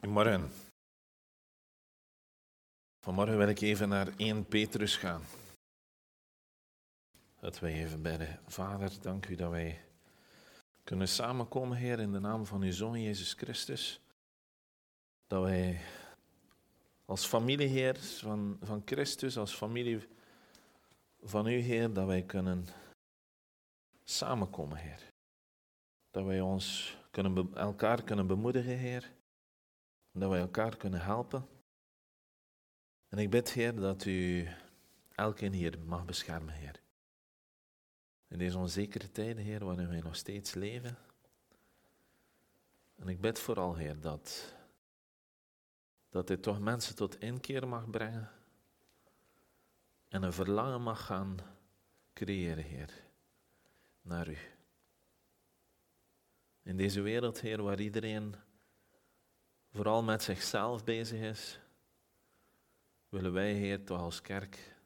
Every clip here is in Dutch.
Goedemorgen. Vanmorgen wil ik even naar 1 Petrus gaan. Dat wij even bij de Vader, dank u dat wij kunnen samenkomen, Heer, in de naam van uw Zoon Jezus Christus. Dat wij als familie, Heer, van, van Christus, als familie van u, Heer, dat wij kunnen samenkomen, Heer. Dat wij ons kunnen, elkaar kunnen bemoedigen, Heer. Dat wij elkaar kunnen helpen. En ik bid, Heer, dat u elkeen hier mag beschermen, Heer. In deze onzekere tijden, Heer, waarin wij nog steeds leven. En ik bid vooral, Heer, dat, dat dit toch mensen tot inkeer mag brengen. En een verlangen mag gaan creëren, Heer, naar u. In deze wereld, Heer, waar iedereen vooral met zichzelf bezig is, willen wij, Heer, toch als kerk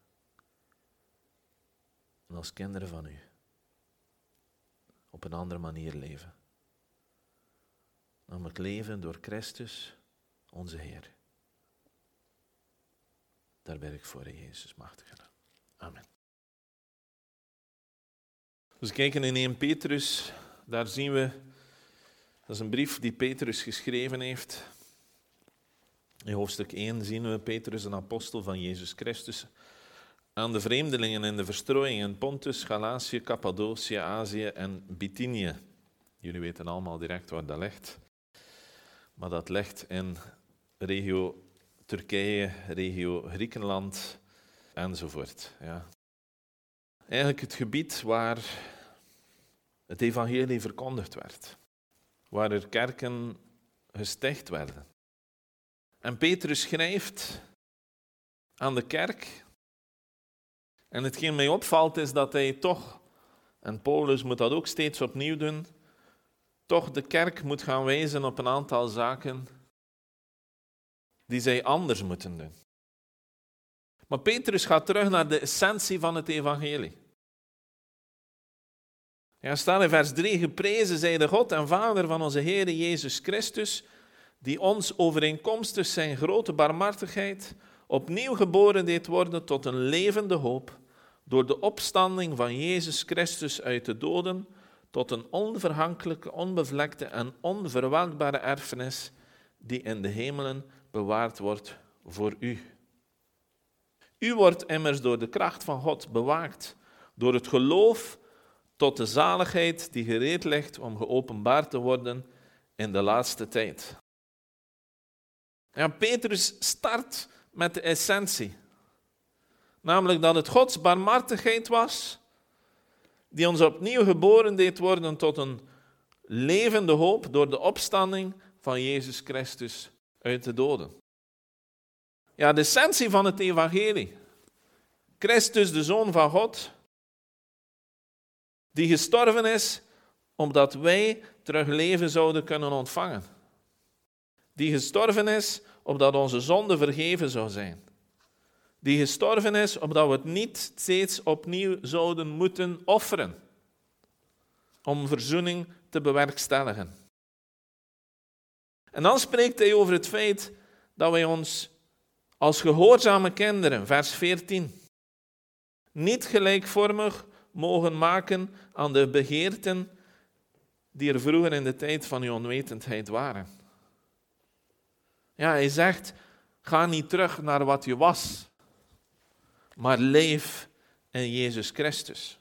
en als kinderen van U op een andere manier leven. Namelijk leven door Christus, onze Heer. Daar ben ik voor, Jezus, machtige. Amen. Dus kijken in 1 Petrus, daar zien we, dat is een brief die Petrus geschreven heeft. In hoofdstuk 1 zien we Petrus, een apostel van Jezus Christus, aan de vreemdelingen in de verstrooiing in Pontus, Galatië, Cappadocië, Azië en Bithynië. Jullie weten allemaal direct waar dat ligt. Maar dat ligt in regio Turkije, regio Griekenland enzovoort. Ja. Eigenlijk het gebied waar het evangelie verkondigd werd. Waar er kerken gesticht werden. En Petrus schrijft aan de kerk. En hetgeen mij opvalt is dat hij toch, en Paulus moet dat ook steeds opnieuw doen, toch de kerk moet gaan wijzen op een aantal zaken die zij anders moeten doen. Maar Petrus gaat terug naar de essentie van het evangelie. Ja, staat in vers 3, geprezen zij de God en Vader van onze Heer Jezus Christus, die ons overeenkomstig zijn grote barmhartigheid opnieuw geboren deed worden tot een levende hoop, door de opstanding van Jezus Christus uit de doden, tot een onvergankelijke, onbevlekte en onverwelkbare erfenis, die in de hemelen bewaard wordt voor u. U wordt immers door de kracht van God bewaakt, door het geloof tot de zaligheid die gereed ligt om geopenbaard te worden in de laatste tijd. Ja, Petrus start met de essentie. Namelijk dat het Gods barmhartigheid was die ons opnieuw geboren deed worden tot een levende hoop door de opstanding van Jezus Christus uit de doden. Ja, de essentie van het evangelie. Christus, de Zoon van God, die gestorven is omdat wij terug leven zouden kunnen ontvangen die gestorven is opdat onze zonde vergeven zou zijn. Die gestorven is opdat we het niet steeds opnieuw zouden moeten offeren om verzoening te bewerkstelligen. En dan spreekt hij over het feit dat wij ons als gehoorzame kinderen, vers 14, niet gelijkvormig mogen maken aan de begeerten die er vroeger in de tijd van uw onwetendheid waren. Ja, hij zegt, ga niet terug naar wat je was, maar leef in Jezus Christus.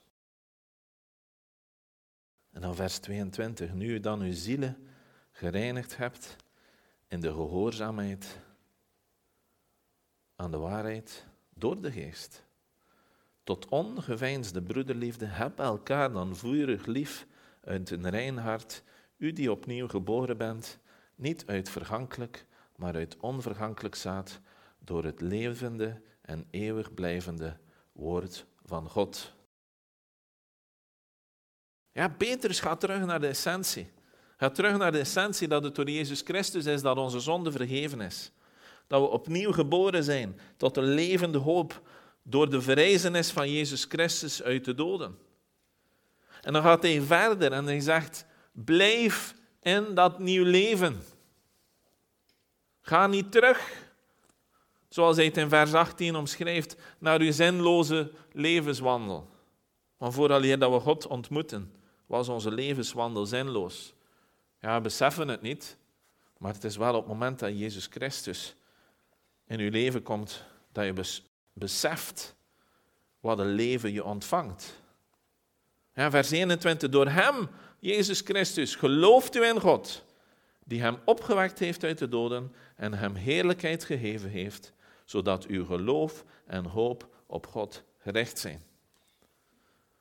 En dan vers 22, nu u dan uw zielen gereinigd hebt in de gehoorzaamheid aan de waarheid door de geest. Tot ongeveinsde broederliefde, heb elkaar dan vurig lief uit een rein hart, u die opnieuw geboren bent, niet uit vergankelijk, maar uit onvergankelijk zaad door het levende en eeuwig blijvende woord van God. Ja, Petrus gaat terug naar de essentie. Gaat terug naar de essentie dat het door Jezus Christus is dat onze zonde vergeven is. Dat we opnieuw geboren zijn tot een levende hoop door de verrijzenis van Jezus Christus uit de doden. En dan gaat hij verder en hij zegt, blijf in dat nieuw leven. Ga niet terug, zoals hij het in vers 18 omschrijft, naar uw zinloze levenswandel. Want vooraleer dat we God ontmoeten, was onze levenswandel zinloos. Ja, we beseffen het niet, maar het is wel op het moment dat Jezus Christus in uw leven komt, dat je beseft wat een leven je ontvangt. Ja, vers 21. Door Hem, Jezus Christus, gelooft u in God, die Hem opgewekt heeft uit de doden en Hem heerlijkheid gegeven heeft, zodat uw geloof en hoop op God gericht zijn.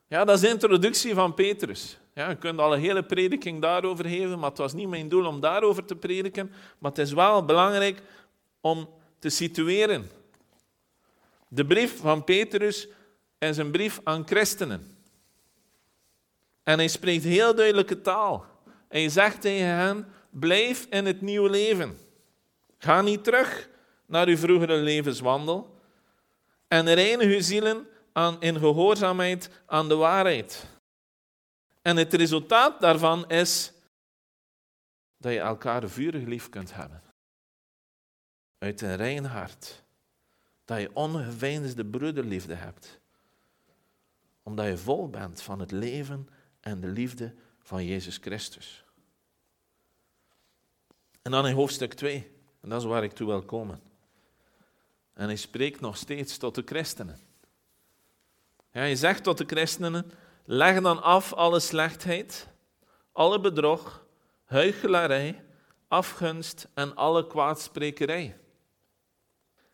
Ja, dat is de introductie van Petrus. Ja, je kunt al een hele prediking daarover geven, maar het was niet mijn doel om daarover te prediken. Maar het is wel belangrijk om te situeren. De brief van Petrus is een brief aan christenen. En hij spreekt heel duidelijke taal. Hij zegt tegen hen: blijf in het nieuwe leven. Ga niet terug naar uw vroegere levenswandel. En reinig uw zielen aan, in gehoorzaamheid aan de waarheid. En het resultaat daarvan is dat je elkaar vurig lief kunt hebben. Uit een rein hart. Dat je ongeveinsde broederliefde hebt. Omdat je vol bent van het leven en de liefde van Jezus Christus. En dan in hoofdstuk 2, en dat is waar ik toe wil komen. En hij spreekt nog steeds tot de christenen. Ja, hij zegt tot de christenen, leg dan af alle slechtheid, alle bedrog, huichelarij, afgunst en alle kwaadsprekerij.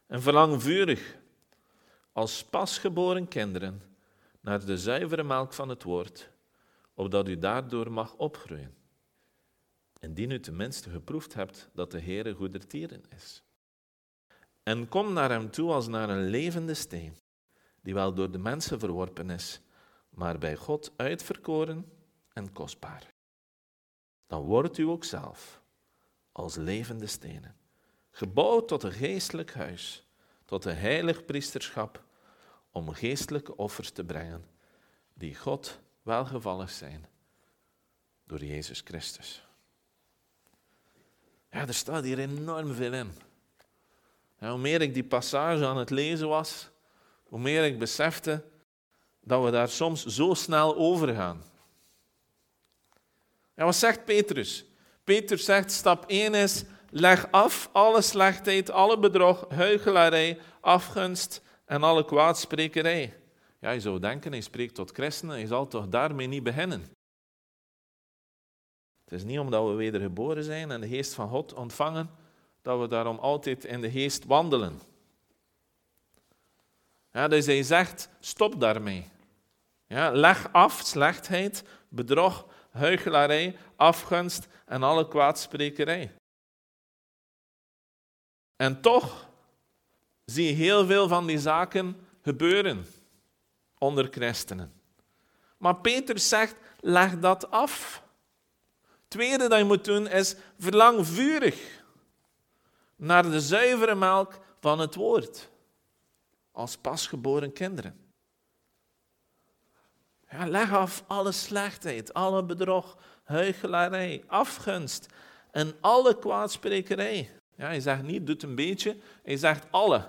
En verlang vurig, als pasgeboren kinderen, naar de zuivere melk van het woord, opdat u daardoor mag opgroeien. Indien u tenminste geproefd hebt dat de Heere goedertieren is. En kom naar hem toe als naar een levende steen, die wel door de mensen verworpen is, maar bij God uitverkoren en kostbaar. Dan wordt u ook zelf als levende stenen, gebouwd tot een geestelijk huis, tot een heilig priesterschap, om geestelijke offers te brengen, die God welgevallig zijn door Jezus Christus. Ja, er staat hier enorm veel in. hoe meer ik die passage aan het lezen was, hoe meer ik besefte dat we daar soms zo snel over gaan. Wat zegt Petrus? Petrus zegt, stap 1 is, leg af alle slechtheid, alle bedrog, huichelarij, afgunst en alle kwaadsprekerij. Ja, je zou denken, hij spreekt tot christenen, hij zal toch daarmee niet beginnen. Het is niet omdat we wedergeboren zijn en de geest van God ontvangen, dat we daarom altijd in de geest wandelen. Ja, dus hij zegt, stop daarmee. Ja, leg af slechtheid, bedrog, huichelarij, afgunst en alle kwaadsprekerij. En toch zie je heel veel van die zaken gebeuren onder christenen. Maar Peter zegt, leg dat af. Tweede dat je moet doen is, verlang vurig naar de zuivere melk van het woord. Als pasgeboren kinderen. Ja, leg af alle slechtheid, alle bedrog, huichelarij, afgunst en alle kwaadsprekerij. Ja, hij zegt niet, doet een beetje, hij zegt alle.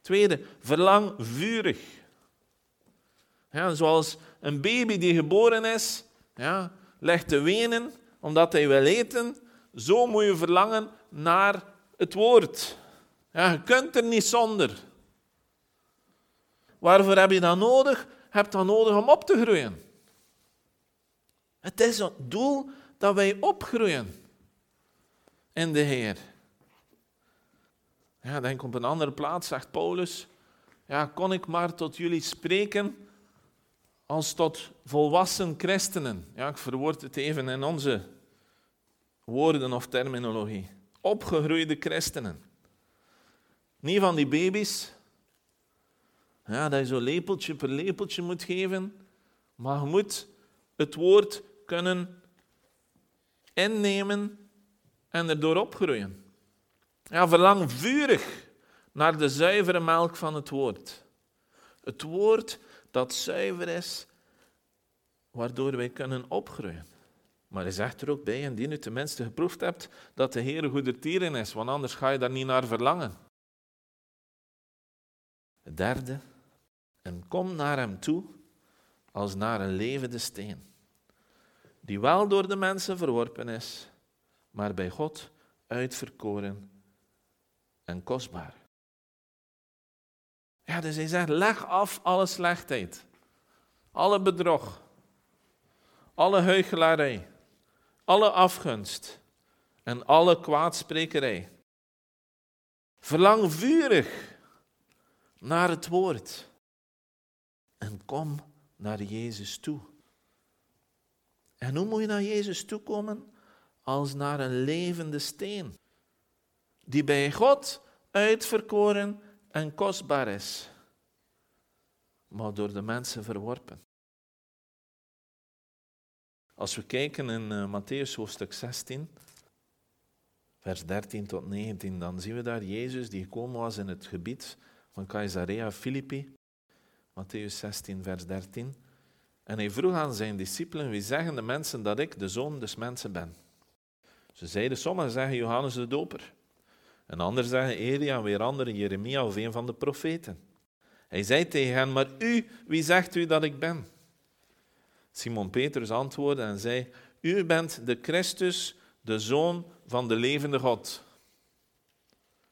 Tweede, verlang vurig. Ja, zoals een baby die geboren is, ja, legt te wenen omdat hij wil eten, zo moet je verlangen naar het woord. Ja, je kunt er niet zonder. Waarvoor heb je dat nodig? Je hebt dat nodig om op te groeien. Het is het doel dat wij opgroeien in de Heer. Ja, denk op een andere plaats, zegt Paulus, ja, kon ik maar tot jullie spreken als tot volwassen christenen. Ja, ik verwoord het even in onze woorden of terminologie. Opgegroeide christenen. Niet van die baby's. Ja, dat je zo lepeltje per lepeltje moet geven. Maar je moet het woord kunnen innemen en erdoor opgroeien. Ja, verlang vurig naar de zuivere melk van het woord. Het woord dat zuiver is, waardoor wij kunnen opgroeien. Maar hij zegt er ook bij, indien u tenminste geproefd hebt dat de Heer goedertieren is, want anders ga je daar niet naar verlangen. Het derde, en kom naar hem toe als naar een levende steen, die wel door de mensen verworpen is, maar bij God uitverkoren en kostbaar. Ja, dus hij zegt, leg af alle slechtheid, alle bedrog, alle huichelarij, alle afgunst en alle kwaadsprekerij. Verlang vurig naar het woord en kom naar Jezus toe. En hoe moet je naar Jezus toe komen? Als naar een levende steen, die bij God uitverkoren en kostbaar is, maar door de mensen verworpen. Als we kijken in uh, Matthäus hoofdstuk 16, vers 13 tot 19, dan zien we daar Jezus die gekomen was in het gebied van Caesarea Philippi. Matthäus 16, vers 13. En hij vroeg aan zijn discipelen, wie zeggen de mensen dat ik de zoon des mensen ben? Ze zeiden, sommigen zeggen Johannes de Doper. En anderen zeggen Elia en weer anderen Jeremia of een van de profeten. Hij zei tegen hen, maar u, wie zegt u dat ik ben? Simon Petrus antwoordde en zei, u bent de Christus, de Zoon van de levende God.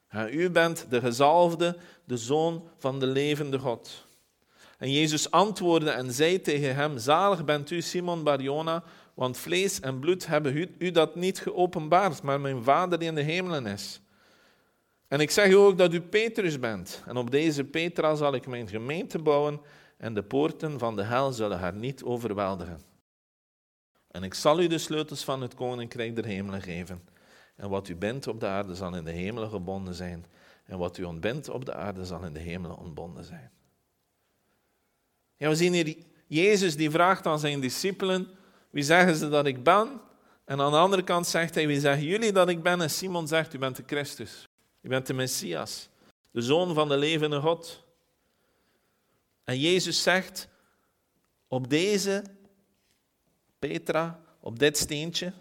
Ja, u bent de gezalfde, de Zoon van de levende God. En Jezus antwoordde en zei tegen hem, zalig bent u Simon Barjona, want vlees en bloed hebben u dat niet geopenbaard, maar mijn Vader die in de hemelen is. En ik zeg u ook dat u Petrus bent. En op deze Petra zal ik mijn gemeente bouwen en de poorten van de hel zullen haar niet overweldigen. En ik zal u de sleutels van het koninkrijk der hemelen geven. En wat u bindt op de aarde zal in de hemelen gebonden zijn. En wat u ontbindt op de aarde zal in de hemelen ontbonden zijn. Ja, we zien hier Jezus die vraagt aan zijn discipelen, wie zeggen ze dat ik ben? En aan de andere kant zegt hij, wie zeggen jullie dat ik ben? En Simon zegt, u bent de Christus. U bent de Messias, de Zoon van de levende God. En Jezus zegt, op deze Petra, op dit steentje,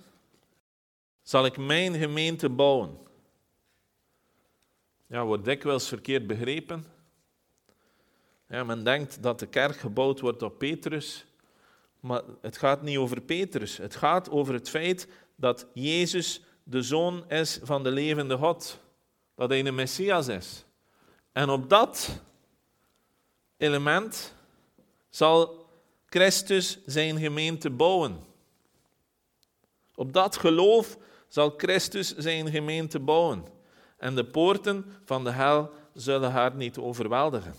zal ik mijn gemeente bouwen. Ja, wordt dikwijls verkeerd begrepen. Ja, men denkt dat de kerk gebouwd wordt op Petrus, maar het gaat niet over Petrus. Het gaat over het feit dat Jezus de zoon is van de levende God. Dat hij de Messias is. En op dat element zal Christus zijn gemeente bouwen. Op dat geloof zal Christus zijn gemeente bouwen. En de poorten van de hel zullen haar niet overweldigen.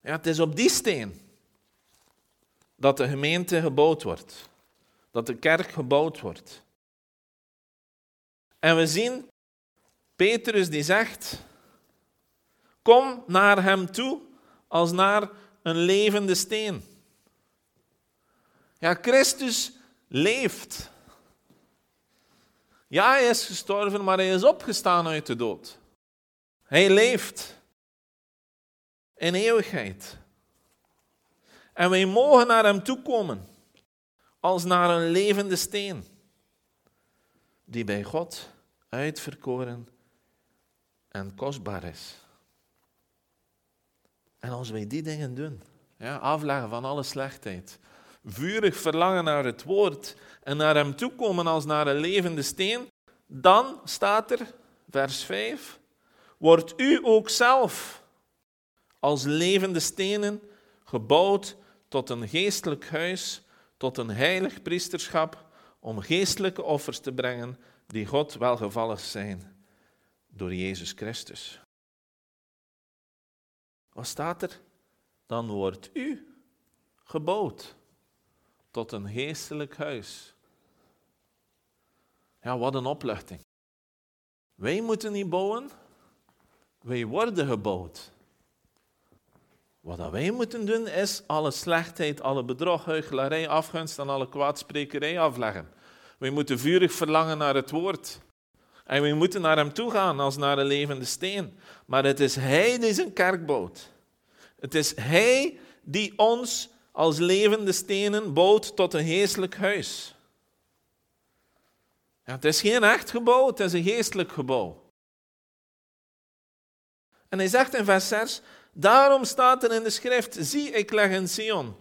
Ja, het is op die steen dat de gemeente gebouwd wordt. Dat de kerk gebouwd wordt. En we zien Petrus die zegt, kom naar hem toe als naar een levende steen. Ja, Christus leeft. Ja, hij is gestorven, maar hij is opgestaan uit de dood. Hij leeft in eeuwigheid. En wij mogen naar hem toe komen als naar een levende steen, die bij God uitverkoren en kostbaar is. En als wij die dingen doen, ja, afleggen van alle slechtheid, vurig verlangen naar het woord en naar hem toekomen als naar een levende steen, dan staat er, vers 5, wordt u ook zelf als levende stenen gebouwd tot een geestelijk huis, tot een heilig priesterschap, om geestelijke offers te brengen die God welgevallig zijn door Jezus Christus. Wat staat er? Dan wordt u gebouwd tot een geestelijk huis. Ja, wat een opluchting. Wij moeten niet bouwen, wij worden gebouwd. Wat wij moeten doen is alle slechtheid, alle bedrog, huichelarij, afgunst en alle kwaadsprekerij afleggen. Wij moeten vurig verlangen naar het woord. En we moeten naar hem toe gaan als naar een levende steen. Maar het is hij die zijn kerk bouwt. Het is hij die ons als levende stenen bouwt tot een geestelijk huis. Ja, het is geen echt gebouw, het is een geestelijk gebouw. En hij zegt in vers 6, daarom staat er in de schrift, zie ik leg in Sion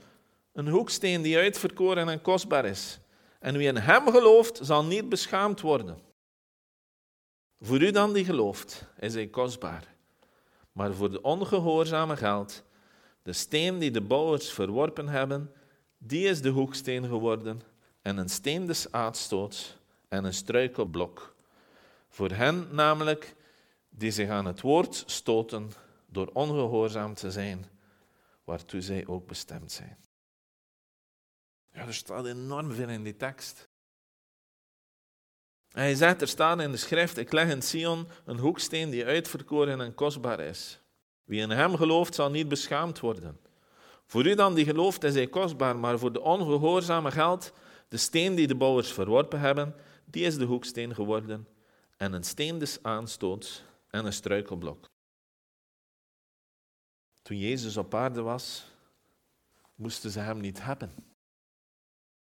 een hoeksteen die uitverkoren en kostbaar is. En wie in hem gelooft, zal niet beschaamd worden. Voor u dan die gelooft, is hij kostbaar. Maar voor de ongehoorzame geldt, de steen die de bouwers verworpen hebben, die is de hoeksteen geworden en een steen des aardstoots en een struikelblok. Voor hen namelijk die zich aan het woord stoten door ongehoorzaam te zijn, waartoe zij ook bestemd zijn. Ja, er staat enorm veel in die tekst. hij zegt, er staat in de schrift, ik leg in Sion een hoeksteen die uitverkoren en kostbaar is. Wie in hem gelooft, zal niet beschaamd worden. Voor u dan die gelooft, is hij kostbaar, maar voor de ongehoorzame geldt, de steen die de bouwers verworpen hebben, die is de hoeksteen geworden, en een steen des aanstoots en een struikelblok. Toen Jezus op aarde was, moesten ze hem niet hebben.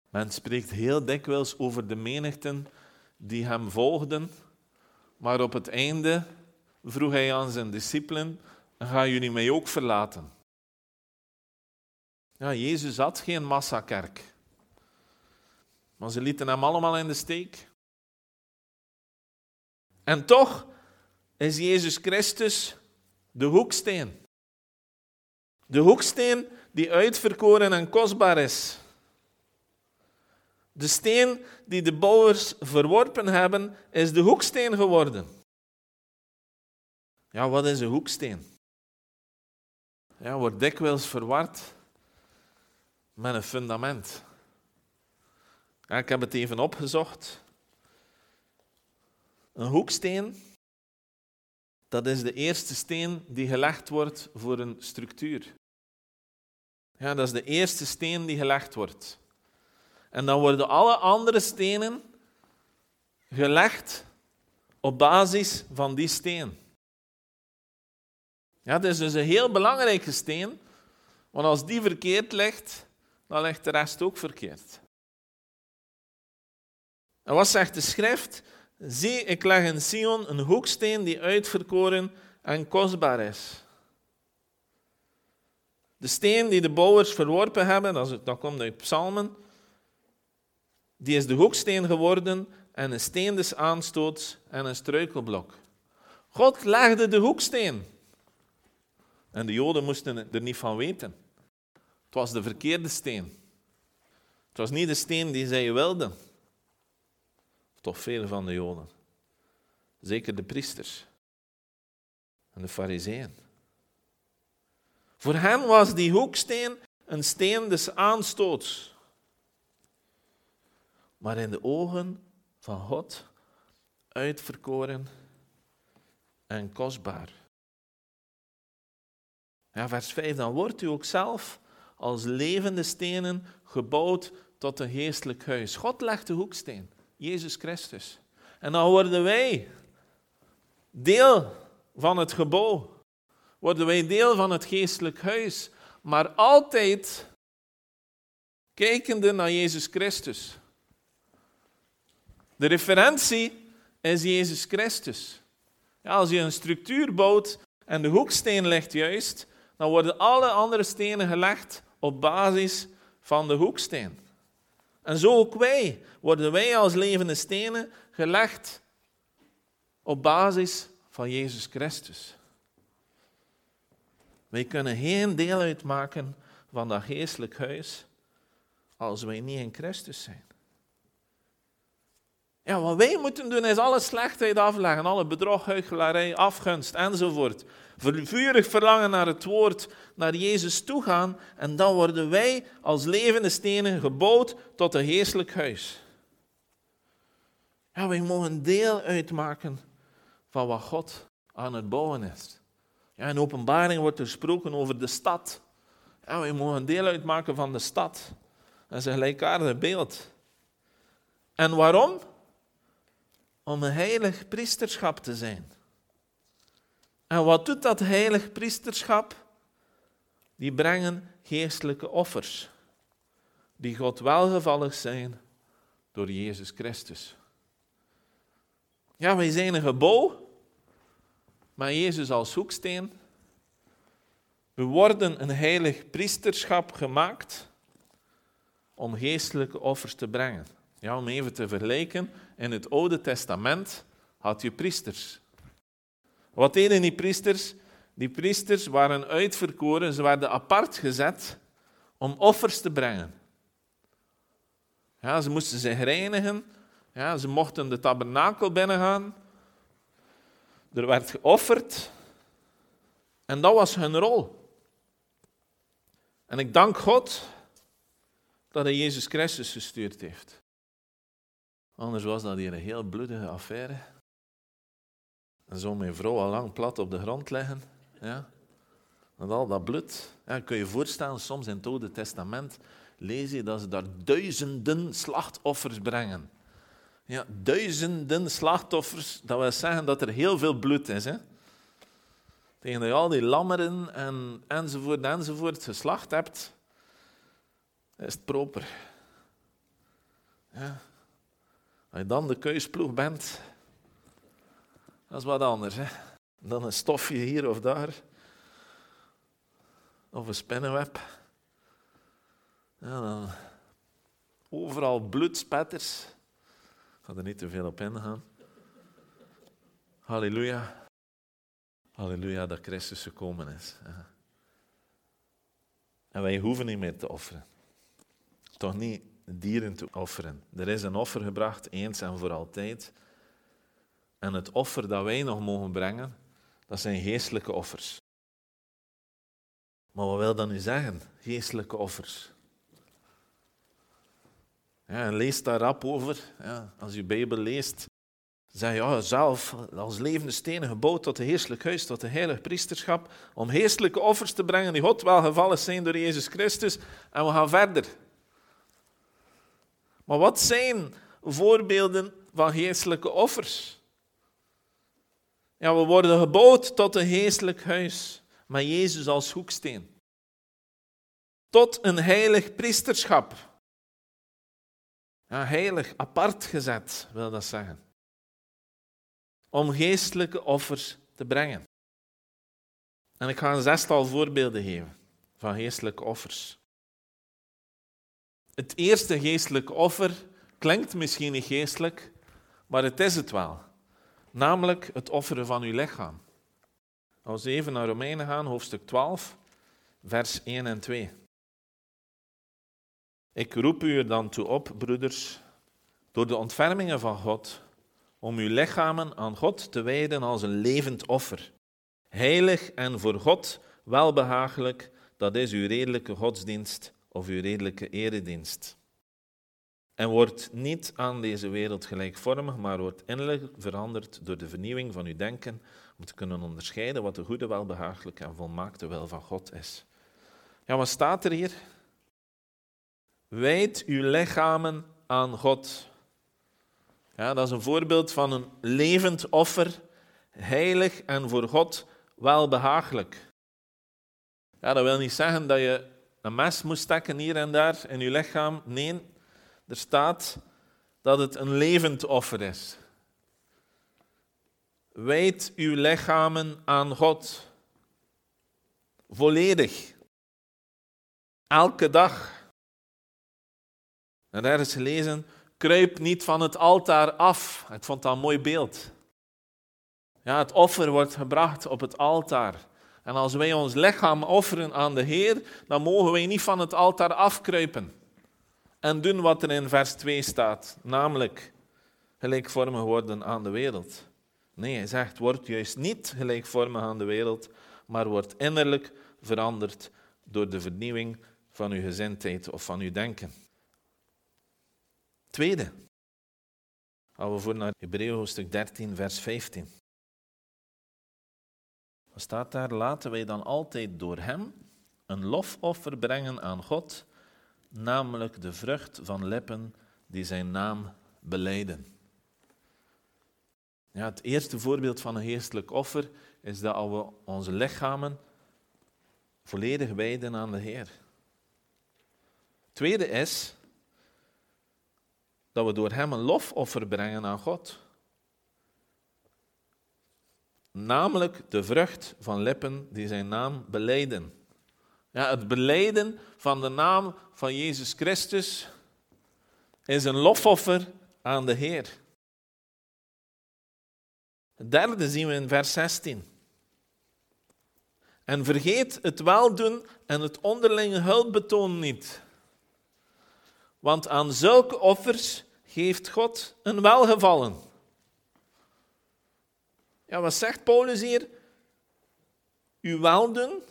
Men spreekt heel dikwijls over de menigten die hem volgden, maar op het einde vroeg hij aan zijn discipelen: Gaan jullie mij ook verlaten? Ja, Jezus had geen massakerk. Maar ze lieten hem allemaal in de steek. En toch is Jezus Christus de hoeksteen. De hoeksteen die uitverkoren en kostbaar is. De steen die de bouwers verworpen hebben, is de hoeksteen geworden. Ja, wat is een hoeksteen? Ja, wordt dikwijls verward met een fundament. Ik heb het even opgezocht. Een hoeksteen, dat is de eerste steen die gelegd wordt voor een structuur. Ja, dat is de eerste steen die gelegd wordt. En dan worden alle andere stenen gelegd op basis van die steen. Ja, dat is dus een heel belangrijke steen, want als die verkeerd ligt, dan ligt de rest ook verkeerd. En wat zegt de schrift? Zie, ik leg in Sion een hoeksteen die uitverkoren en kostbaar is. De steen die de bouwers verworpen hebben, dat komt uit Psalmen, die is de hoeksteen geworden en een steen des aanstoots en een struikelblok. God legde de hoeksteen. En de Joden moesten er niet van weten. Het was de verkeerde steen. Het was niet de steen die zij wilden. Toch veel van de Joden. Zeker de priesters en de fariseeën. Voor hen was die hoeksteen een steen des aanstoots. Maar in de ogen van God uitverkoren en kostbaar. Ja, vers 5, dan wordt u ook zelf als levende stenen gebouwd tot een geestelijk huis. God legt de hoeksteen, Jezus Christus. En dan worden wij deel van het gebouw. Worden wij deel van het geestelijk huis. Maar altijd kijkende naar Jezus Christus. De referentie is Jezus Christus. Als je een structuur bouwt en de hoeksteen ligt juist, dan worden alle andere stenen gelegd op basis van de hoeksteen. En zo ook wij, worden wij als levende stenen gelegd op basis van Jezus Christus. Wij kunnen geen deel uitmaken van dat geestelijk huis als wij niet in Christus zijn. Ja, wat wij moeten doen is alle slechtheid afleggen, alle bedrog, huichelarij, afgunst enzovoort. Vurig verlangen naar het woord, naar Jezus toegaan en dan worden wij als levende stenen gebouwd tot een geestelijk huis. Ja, wij mogen deel uitmaken van wat God aan het bouwen is. Ja, in openbaring wordt er gesproken over de stad. Ja, wij mogen deel uitmaken van de stad. Dat is een gelijkaardig beeld. En waarom? Om een heilig priesterschap te zijn. En wat doet dat heilig priesterschap? Die brengen geestelijke offers. die God welgevallig zijn door Jezus Christus. Ja, wij zijn een gebouw, maar Jezus als hoeksteen. We worden een heilig priesterschap gemaakt om geestelijke offers te brengen. Ja, om even te vergelijken, in het Oude Testament had je priesters. Wat deden die priesters? Die priesters waren uitverkoren, ze werden apart gezet om offers te brengen. Ja, ze moesten zich reinigen, ja, ze mochten de tabernakel binnengaan. Er werd geofferd en dat was hun rol. En ik dank God dat hij Jezus Christus gestuurd heeft. Anders was dat hier een heel bloedige affaire. En zo mijn vrouw al lang plat op de grond leggen. Ja. Met al dat bloed. Ja, kun je je voorstellen, soms in het Oude Testament lees je dat ze daar duizenden slachtoffers brengen. Ja, duizenden slachtoffers, dat wil zeggen dat er heel veel bloed is. Hè? Tegen dat je al die lammeren en, enzovoort enzovoort geslacht hebt, is het proper. Ja. Als je dan de keusploeg bent, dat is wat anders. Dan een stofje hier of daar. Of een spinnenweb. Ja, dan overal bloedspetters. Ik ga er niet te veel op ingaan. Halleluja. Halleluja dat Christus gekomen is. En wij hoeven niet meer te offeren. Toch niet dieren te offeren. Er is een offer gebracht, eens en voor altijd. En het offer dat wij nog mogen brengen, dat zijn geestelijke offers. Maar wat wil dat nu zeggen, geestelijke offers? Ja, en lees daar over. Ja, als je Bijbel leest, zeg je zelf als levende stenen gebouwd tot het heerlijk huis, tot het heilig priesterschap, om heerlijke offers te brengen die God welgevallen zijn door Jezus Christus. En we gaan verder. Maar wat zijn voorbeelden van geestelijke offers? Ja, we worden gebouwd tot een geestelijk huis, met Jezus als hoeksteen. Tot een heilig priesterschap. Ja, heilig, apart gezet, wil dat zeggen. Om geestelijke offers te brengen. En ik ga een zestal voorbeelden geven van geestelijke offers. Het eerste geestelijke offer klinkt misschien niet geestelijk, maar het is het wel. Namelijk het offeren van uw lichaam. Als we even naar Romeinen gaan, hoofdstuk 12, vers 1 en 2. Ik roep u er dan toe op, broeders, door de ontfermingen van God, om uw lichamen aan God te wijden als een levend offer. Heilig en voor God welbehagelijk, dat is uw redelijke godsdienst of uw redelijke eredienst. En wordt niet aan deze wereld gelijkvormig, maar wordt innerlijk veranderd door de vernieuwing van uw denken, om te kunnen onderscheiden wat de goede, welbehagelijke en volmaakte wil van God is. Ja, wat staat er hier? Wijd uw lichamen aan God. Ja, dat is een voorbeeld van een levend offer, heilig en voor God welbehagelijk. Ja, dat wil niet zeggen dat je een mes moet stekken hier en daar in je lichaam. Nee, er staat dat het een levend offer is. Wijd uw lichamen aan God. Volledig. Elke dag. En daar is gelezen, kruip niet van het altaar af. Ik vond dat een mooi beeld. Ja, het offer wordt gebracht op het altaar. En als wij ons lichaam offeren aan de Heer, dan mogen wij niet van het altaar afkruipen. En doen wat er in vers 2 staat, namelijk gelijkvormig worden aan de wereld. Nee, hij zegt, word juist niet gelijkvormig aan de wereld, maar word innerlijk veranderd door de vernieuwing van uw gezindheid of van uw denken. Tweede, gaan we voor naar Hebreeën hoofdstuk 13, vers 15. Wat staat daar? Laten wij dan altijd door Hem een lofoffer brengen aan God, namelijk de vrucht van lippen die Zijn naam beleiden. Ja, het eerste voorbeeld van een geestelijk offer is dat we onze lichamen volledig wijden aan de Heer. Tweede is dat we door hem een lofoffer brengen aan God. Namelijk de vrucht van lippen die zijn naam beleiden. Ja, het beleiden van de naam van Jezus Christus is een lofoffer aan de Heer. Het derde zien we in vers 16. En vergeet het weldoen en het onderlinge hulpbetoon niet. Want aan zulke offers geeft God een welgevallen. Ja, wat zegt Paulus hier? Uw weldoen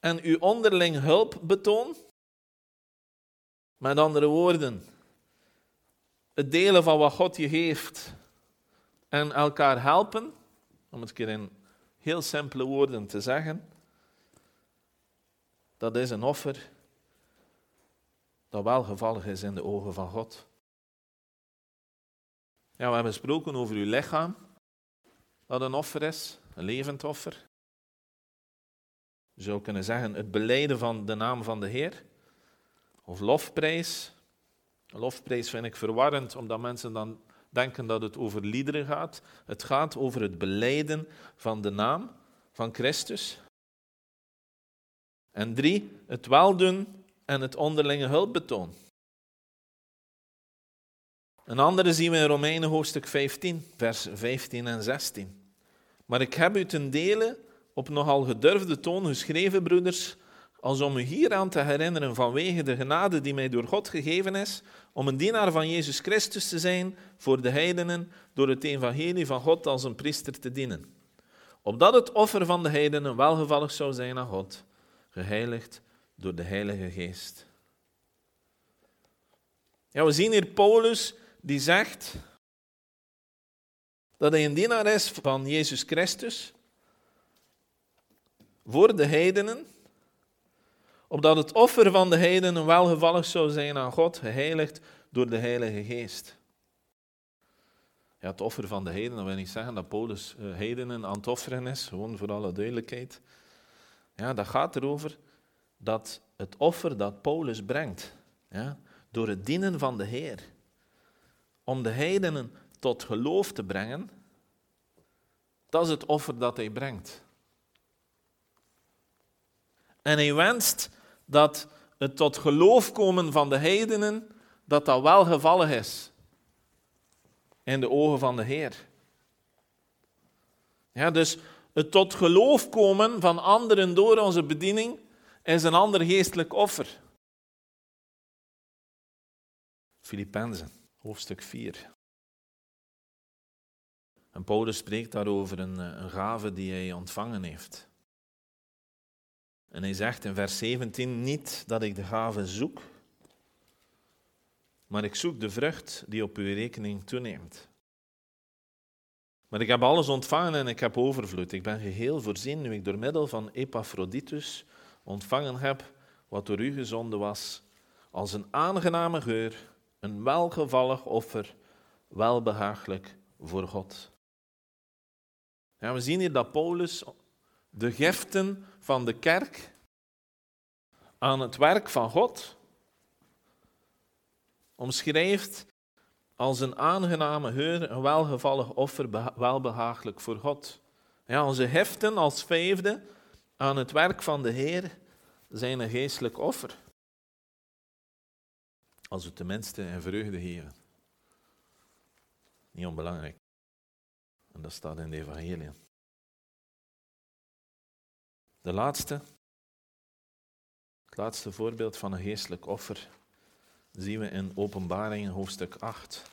en uw onderling hulpbetoon. Met andere woorden, het delen van wat God je geeft en elkaar helpen, om het keer in heel simpele woorden te zeggen, dat is een offer dat welgevallig is in de ogen van God. Ja, we hebben gesproken over uw lichaam, dat een offer is, een levend offer. Je zou kunnen zeggen het beleiden van de naam van de Heer, of lofprijs. Lofprijs vind ik verwarrend, omdat mensen dan denken dat het over liederen gaat. Het gaat over het beleiden van de naam van Christus. En drie, het weldoen en het onderlinge hulpbetoon. Een andere zien we in Romeinen hoofdstuk 15, vers 15 en 16. Maar ik heb u ten dele op nogal gedurfde toon geschreven, broeders, als om u hieraan te herinneren vanwege de genade die mij door God gegeven is, om een dienaar van Jezus Christus te zijn voor de heidenen, door het evangelie van God als een priester te dienen. Opdat het offer van de heidenen welgevallig zou zijn aan God, geheiligd door de Heilige Geest. Ja, we zien hier Paulus die zegt dat hij een dienaar is van Jezus Christus voor de heidenen, opdat het offer van de heidenen welgevallig zou zijn aan God, geheiligd door de Heilige Geest. Ja, het offer van de heidenen, wil niet zeggen dat Paulus uh, heidenen aan het offeren is, gewoon voor alle duidelijkheid. Ja, dat gaat erover dat het offer dat Paulus brengt, ja, door het dienen van de Heer, om de heidenen tot geloof te brengen, dat is het offer dat hij brengt. En hij wenst dat het tot geloof komen van de heidenen, dat dat wel gevallen is in de ogen van de Heer. Ja, dus het tot geloof komen van anderen door onze bediening is een ander geestelijk offer. Filippenzen, hoofdstuk 4. En Paulus spreekt daarover een, eh, een gave die hij ontvangen heeft. En hij zegt in vers 17: Niet dat ik de gave zoek, maar ik zoek de vrucht die op uw rekening toeneemt. Maar ik heb alles ontvangen en ik heb overvloed. Ik ben geheel voorzien nu ik door middel van Epaphroditus ontvangen heb wat door u gezonden was, als een aangename geur, een welgevallig offer, welbehaaglijk voor God. Ja, we zien hier dat Paulus de giften van de kerk aan het werk van God omschrijft als een aangename geur, een welgevallig offer, welbehaaglijk voor God. Ja, onze heften als vijfde aan het werk van de Heer zijn een geestelijk offer. Als we tenminste in vreugde geven. Niet onbelangrijk. En dat staat in de evangelie. De laatste, het laatste voorbeeld van een geestelijk offer zien we in Openbaring hoofdstuk 8,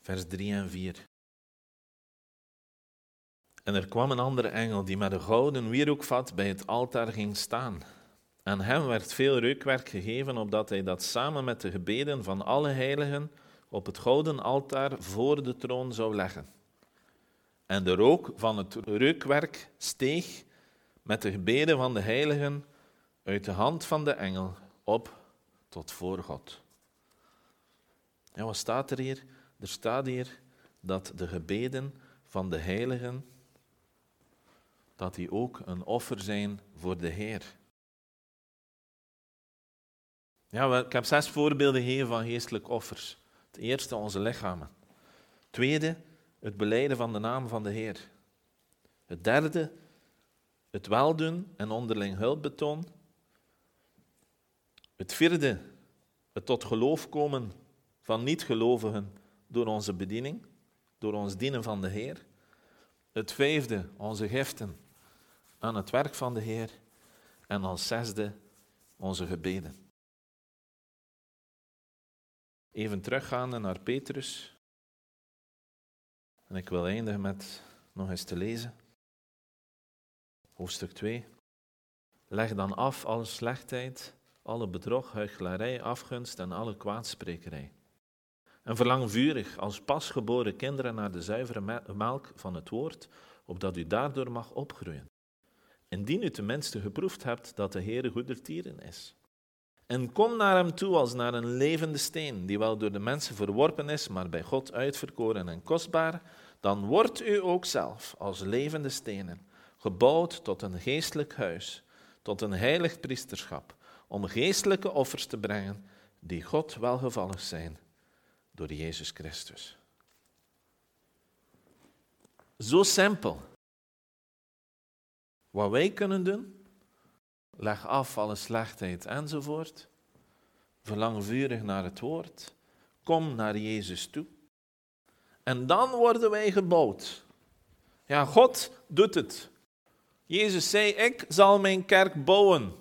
vers 3 en 4. En er kwam een andere engel die met een gouden wierookvat bij het altaar ging staan. En hem werd veel reukwerk gegeven, opdat hij dat samen met de gebeden van alle heiligen op het gouden altaar voor de troon zou leggen. En de rook van het reukwerk steeg met de gebeden van de heiligen uit de hand van de engel op tot voor God. En wat staat er hier? Er staat hier dat de gebeden van de heiligen dat die ook een offer zijn voor de Heer. Ja, ik heb zes voorbeelden gegeven van geestelijke offers. Het eerste, onze lichamen. Het tweede, het beleiden van de naam van de Heer. Het derde, het weldoen en onderling hulpbetoon. Het vierde, het tot geloof komen van niet-gelovigen door onze bediening, door ons dienen van de Heer. Het vijfde, onze giften aan het werk van de Heer. En als zesde, onze gebeden. Even teruggaande naar Petrus. En ik wil eindigen met nog eens te lezen. Hoofdstuk 2. Leg dan af alle slechtheid, alle bedrog, huichelarij, afgunst en alle kwaadsprekerij. En verlang vurig als pasgeboren kinderen naar de zuivere melk van het woord, opdat u daardoor mag opgroeien. Indien u tenminste geproefd hebt dat de Heere goedertieren is. En kom naar hem toe als naar een levende steen, die wel door de mensen verworpen is, maar bij God uitverkoren en kostbaar, dan wordt u ook zelf als levende stenen, gebouwd tot een geestelijk huis, tot een heilig priesterschap, om geestelijke offers te brengen die God welgevallig zijn door Jezus Christus. Zo simpel. Wat wij kunnen doen, leg af alle slechtheid enzovoort. Verlang vurig naar het woord. Kom naar Jezus toe. En dan worden wij gebouwd. Ja, God doet het. Jezus zei: Ik zal mijn kerk bouwen.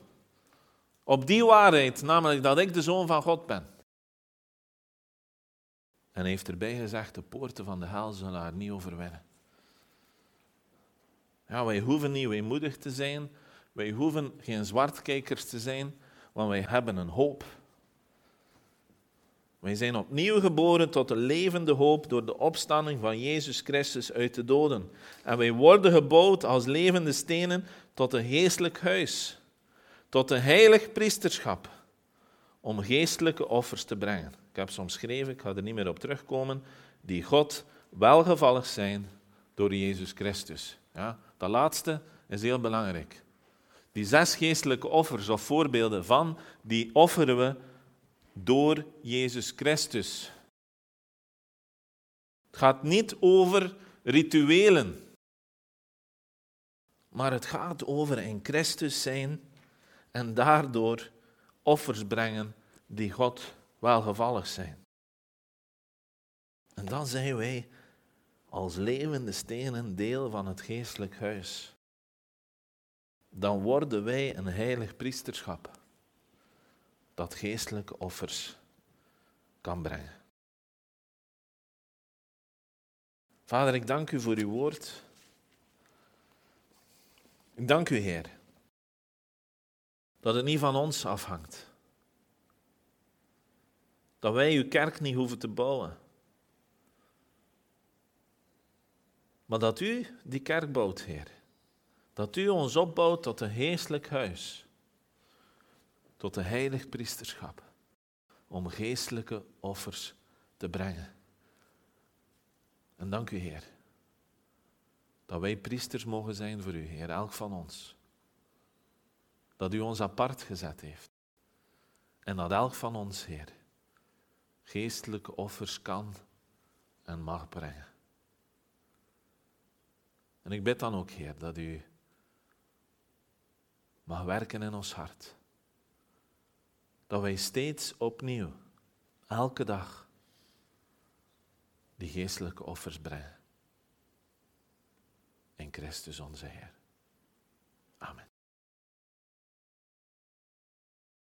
Op die waarheid, namelijk dat ik de zoon van God ben. En heeft erbij gezegd: De poorten van de hel zullen haar niet overwinnen. Ja, wij hoeven niet weemoedig te zijn. Wij hoeven geen zwartkijkers te zijn, want wij hebben een hoop. Wij zijn opnieuw geboren tot de levende hoop door de opstanding van Jezus Christus uit de doden. En wij worden gebouwd als levende stenen tot een geestelijk huis, tot een heilig priesterschap, om geestelijke offers te brengen. Ik heb ze omschreven, ik ga er niet meer op terugkomen, die God welgevallig zijn door Jezus Christus. Ja, dat laatste is heel belangrijk. Die zes geestelijke offers of voorbeelden van, die offeren we door Jezus Christus. Het gaat niet over rituelen, maar het gaat over in Christus zijn en daardoor offers brengen die God welgevallig zijn. En dan zijn wij als levende stenen deel van het geestelijk huis. Dan worden wij een heilig priesterschap dat geestelijke offers kan brengen. Vader, ik dank u voor uw woord. Ik dank u, Heer, dat het niet van ons afhangt. Dat wij uw kerk niet hoeven te bouwen. Maar dat u die kerk bouwt, Heer. Dat u ons opbouwt tot een geestelijk huis. Tot een heilig priesterschap. Om geestelijke offers te brengen. En dank u, Heer. Dat wij priesters mogen zijn voor u, Heer, elk van ons. Dat u ons apart gezet heeft. En dat elk van ons, Heer, geestelijke offers kan en mag brengen. En ik bid dan ook, Heer, dat u mag werken in ons hart. Dat wij steeds opnieuw, elke dag, die geestelijke offers brengen. In Christus onze Heer.